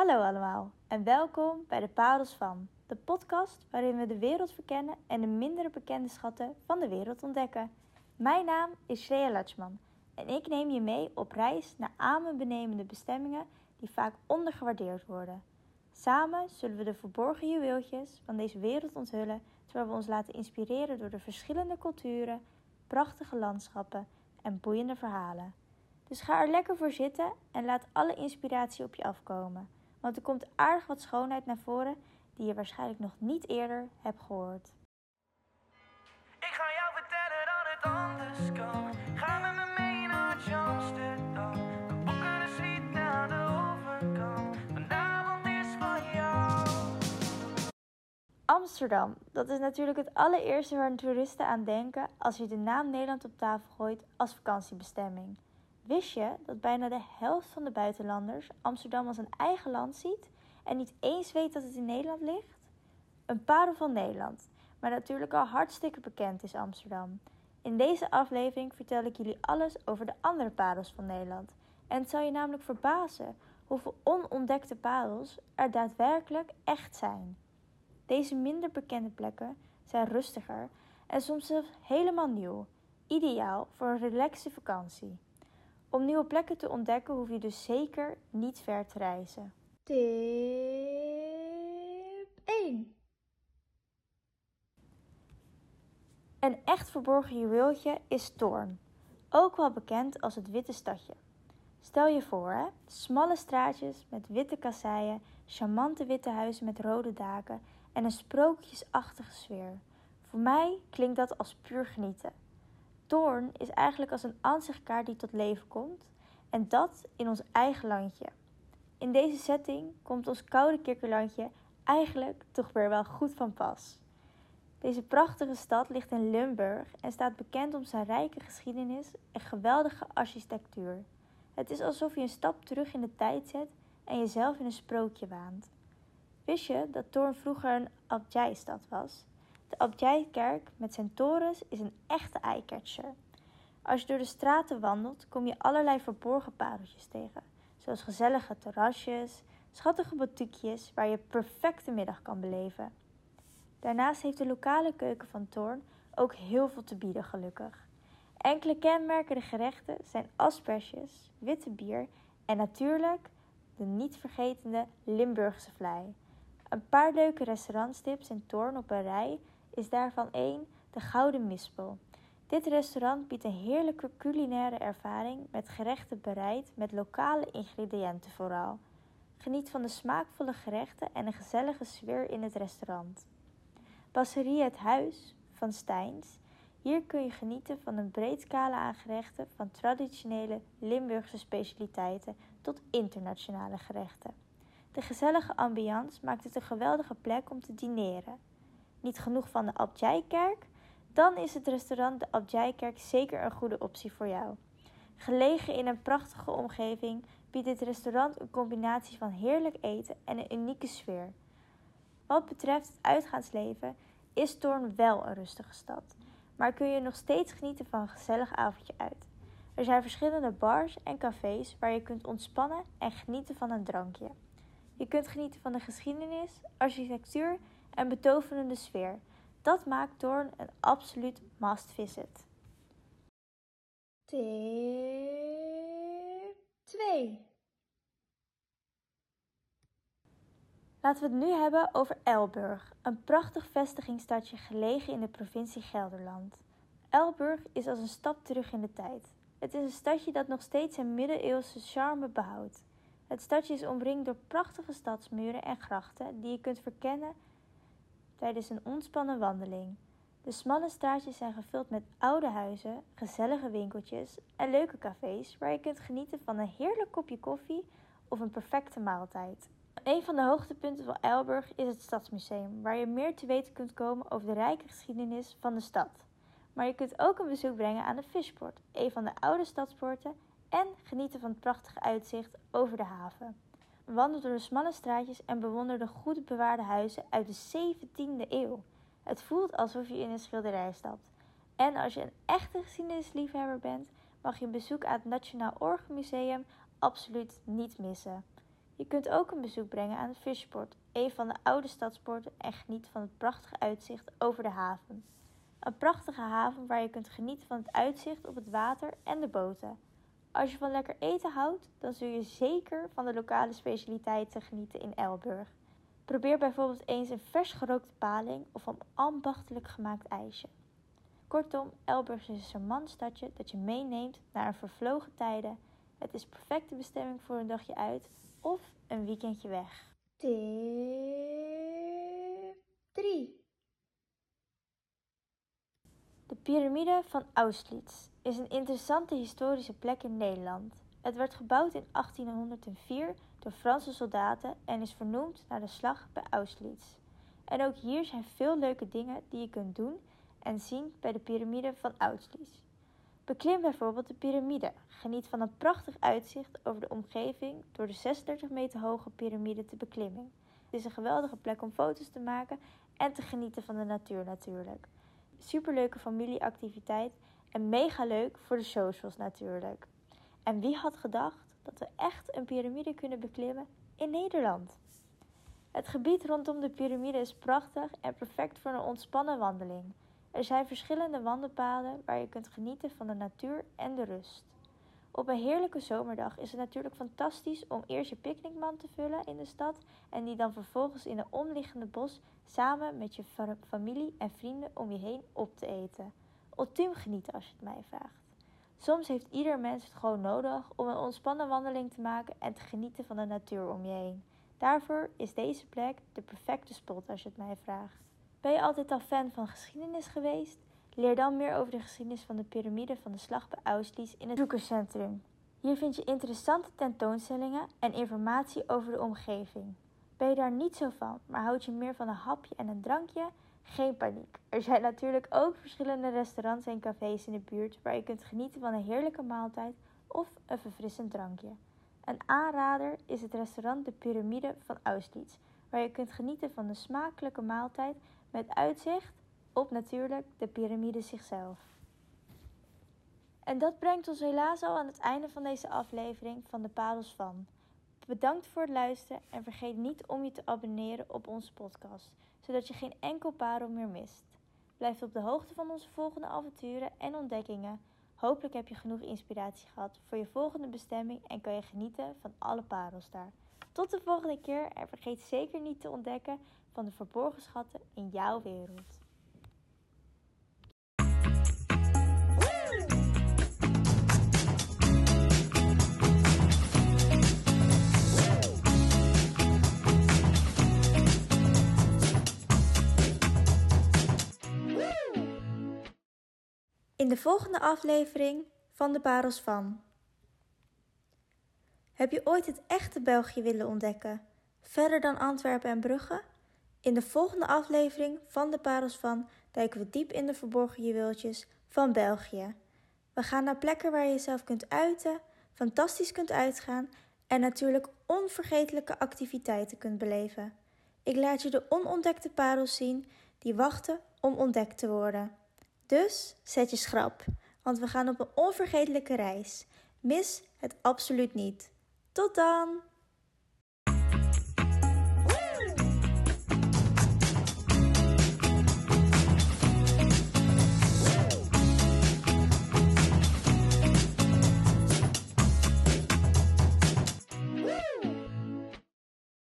Hallo allemaal en welkom bij de Parels van, de podcast waarin we de wereld verkennen en de minder bekende schatten van de wereld ontdekken. Mijn naam is Shreya Latschman en ik neem je mee op reis naar adembenemende bestemmingen die vaak ondergewaardeerd worden. Samen zullen we de verborgen juweeltjes van deze wereld onthullen terwijl we ons laten inspireren door de verschillende culturen, prachtige landschappen en boeiende verhalen. Dus ga er lekker voor zitten en laat alle inspiratie op je afkomen. Want er komt aardig wat schoonheid naar voren die je waarschijnlijk nog niet eerder hebt gehoord. Ik ga jou vertellen dat het anders kan. Ga met me mee naar Amsterdam. We boeken een suite aan de overkant. Vanavond is van jou. Amsterdam, dat is natuurlijk het allereerste waar toeristen aan denken als je de naam Nederland op tafel gooit als vakantiebestemming. Wist je dat bijna de helft van de buitenlanders Amsterdam als een eigen land ziet en niet eens weet dat het in Nederland ligt? Een parel van Nederland, maar natuurlijk al hartstikke bekend is Amsterdam. In deze aflevering vertel ik jullie alles over de andere parels van Nederland. En het zal je namelijk verbazen hoeveel onontdekte parels er daadwerkelijk echt zijn. Deze minder bekende plekken zijn rustiger en soms zelfs helemaal nieuw, ideaal voor een relaxe vakantie. Om nieuwe plekken te ontdekken hoef je dus zeker niet ver te reizen. Tip 1 Een echt verborgen juweeltje is Toorn, ook wel bekend als het Witte Stadje. Stel je voor, hè? smalle straatjes met witte kasseien, charmante witte huizen met rode daken en een sprookjesachtige sfeer. Voor mij klinkt dat als puur genieten. Toorn is eigenlijk als een aanzichtkaart die tot leven komt en dat in ons eigen landje. In deze setting komt ons koude kikkerlandje eigenlijk toch weer wel goed van pas. Deze prachtige stad ligt in Limburg en staat bekend om zijn rijke geschiedenis en geweldige architectuur. Het is alsof je een stap terug in de tijd zet en jezelf in een sprookje waant. Wist je dat Toorn vroeger een abdijstad was? De Abdijkerk met zijn torens is een echte eyecatcher. Als je door de straten wandelt, kom je allerlei verborgen pareltjes tegen, zoals gezellige terrasjes, schattige boutiquejes waar je perfecte middag kan beleven. Daarnaast heeft de lokale keuken van Toorn ook heel veel te bieden, gelukkig. Enkele kenmerkende gerechten zijn asperges, witte bier en natuurlijk de niet vergetende Limburgse vlei. Een paar leuke restaurantstips in Toorn op een rij is daarvan één de Gouden Mispel. Dit restaurant biedt een heerlijke culinaire ervaring met gerechten bereid met lokale ingrediënten vooral. Geniet van de smaakvolle gerechten en een gezellige sfeer in het restaurant. Basserie Het Huis van Steins. Hier kun je genieten van een breed scala aan gerechten van traditionele Limburgse specialiteiten tot internationale gerechten. De gezellige ambiance maakt het een geweldige plek om te dineren. Niet genoeg van de Abdijkerk? Dan is het restaurant de Abdijkerk zeker een goede optie voor jou. Gelegen in een prachtige omgeving biedt dit restaurant een combinatie van heerlijk eten en een unieke sfeer. Wat betreft het uitgaansleven is Toorn wel een rustige stad, maar kun je nog steeds genieten van een gezellig avondje uit. Er zijn verschillende bars en cafés waar je kunt ontspannen en genieten van een drankje. Je kunt genieten van de geschiedenis, architectuur en betoverende sfeer. Dat maakt Toorn een absoluut must visit. Tip 2 Laten we het nu hebben over Elburg, een prachtig vestigingsstadje gelegen in de provincie Gelderland. Elburg is als een stap terug in de tijd. Het is een stadje dat nog steeds zijn middeleeuwse charme behoudt. Het stadje is omringd door prachtige stadsmuren en grachten die je kunt verkennen tijdens een ontspannen wandeling. De smalle straatjes zijn gevuld met oude huizen, gezellige winkeltjes en leuke cafés waar je kunt genieten van een heerlijk kopje koffie of een perfecte maaltijd. Een van de hoogtepunten van Elburg is het Stadsmuseum, waar je meer te weten kunt komen over de rijke geschiedenis van de stad. Maar je kunt ook een bezoek brengen aan de Fishport, een van de oude stadspoorten, en genieten van het prachtige uitzicht over de haven. Wandel door de smalle straatjes en bewonder de goed bewaarde huizen uit de 17e eeuw. Het voelt alsof je in een schilderij stapt. En als je een echte geschiedenisliefhebber bent, mag je een bezoek aan het Nationaal Orgelmuseum absoluut niet missen. Je kunt ook een bezoek brengen aan het Fishport, een van de oude stadspoorten, en genieten van het prachtige uitzicht over de haven. Een prachtige haven waar je kunt genieten van het uitzicht op het water en de boten. Als je van lekker eten houdt, dan zul je zeker van de lokale specialiteiten genieten in Elburg. Probeer bijvoorbeeld eens een vers gerookte paling of een ambachtelijk gemaakt ijsje. Kortom, Elburg is een charmant stadje dat je meeneemt naar een vervlogen tijden. Het is perfecte bestemming voor een dagje uit of een weekendje weg 3. De piramide van Austerlitz is een interessante historische plek in Nederland. Het werd gebouwd in 1804 door Franse soldaten en is vernoemd naar de slag bij Austerlitz. En ook hier zijn veel leuke dingen die je kunt doen en zien bij de piramide van Austerlitz. Beklim bijvoorbeeld de piramide. Geniet van een prachtig uitzicht over de omgeving door de 36 meter hoge piramide te beklimmen. Het is een geweldige plek om foto's te maken en te genieten van de natuur natuurlijk. Superleuke familieactiviteit en mega leuk voor de socials natuurlijk. En wie had gedacht dat we echt een piramide kunnen beklimmen in Nederland? Het gebied rondom de piramide is prachtig en perfect voor een ontspannen wandeling. Er zijn verschillende wandelpaden waar je kunt genieten van de natuur en de rust. Op een heerlijke zomerdag is het natuurlijk fantastisch om eerst je picknickmand te vullen in de stad en die dan vervolgens in een omliggende bos samen met je familie en vrienden om je heen op te eten. Ultiem genieten als je het mij vraagt. Soms heeft ieder mens het gewoon nodig om een ontspannen wandeling te maken en te genieten van de natuur om je heen. Daarvoor is deze plek de perfecte spot als je het mij vraagt. Ben je altijd al fan van geschiedenis geweest? Leer dan meer over de geschiedenis van de piramide van de slag bij Auschwitz in het Zoekerscentrum. Hier vind je interessante tentoonstellingen en informatie over de omgeving. Ben je daar niet zo van, maar houd je meer van een hapje en een drankje? Geen paniek. Er zijn natuurlijk ook verschillende restaurants en cafés in de buurt waar je kunt genieten van een heerlijke maaltijd of een verfrissend drankje. Een aanrader is het restaurant De Pyramide van Auschwitz, waar je kunt genieten van een smakelijke maaltijd met uitzicht op natuurlijk de piramide zichzelf. En dat brengt ons helaas al aan het einde van deze aflevering van de Parels van. Bedankt voor het luisteren en vergeet niet om je te abonneren op onze podcast, zodat je geen enkel parel meer mist. Blijf op de hoogte van onze volgende avonturen en ontdekkingen. Hopelijk heb je genoeg inspiratie gehad voor je volgende bestemming en kan je genieten van alle parels daar. Tot de volgende keer en vergeet zeker niet te ontdekken van de verborgen schatten in jouw wereld. In de volgende aflevering van de Parels van. Heb je ooit het echte België willen ontdekken, verder dan Antwerpen en Brugge? In de volgende aflevering van de Parels van duiken we diep in de verborgen juweeltjes van België. We gaan naar plekken waar je jezelf kunt uiten, fantastisch kunt uitgaan en natuurlijk onvergetelijke activiteiten kunt beleven. Ik laat je de onontdekte parels zien die wachten om ontdekt te worden. Dus zet je schrap, want we gaan op een onvergetelijke reis. Mis het absoluut niet. Tot dan!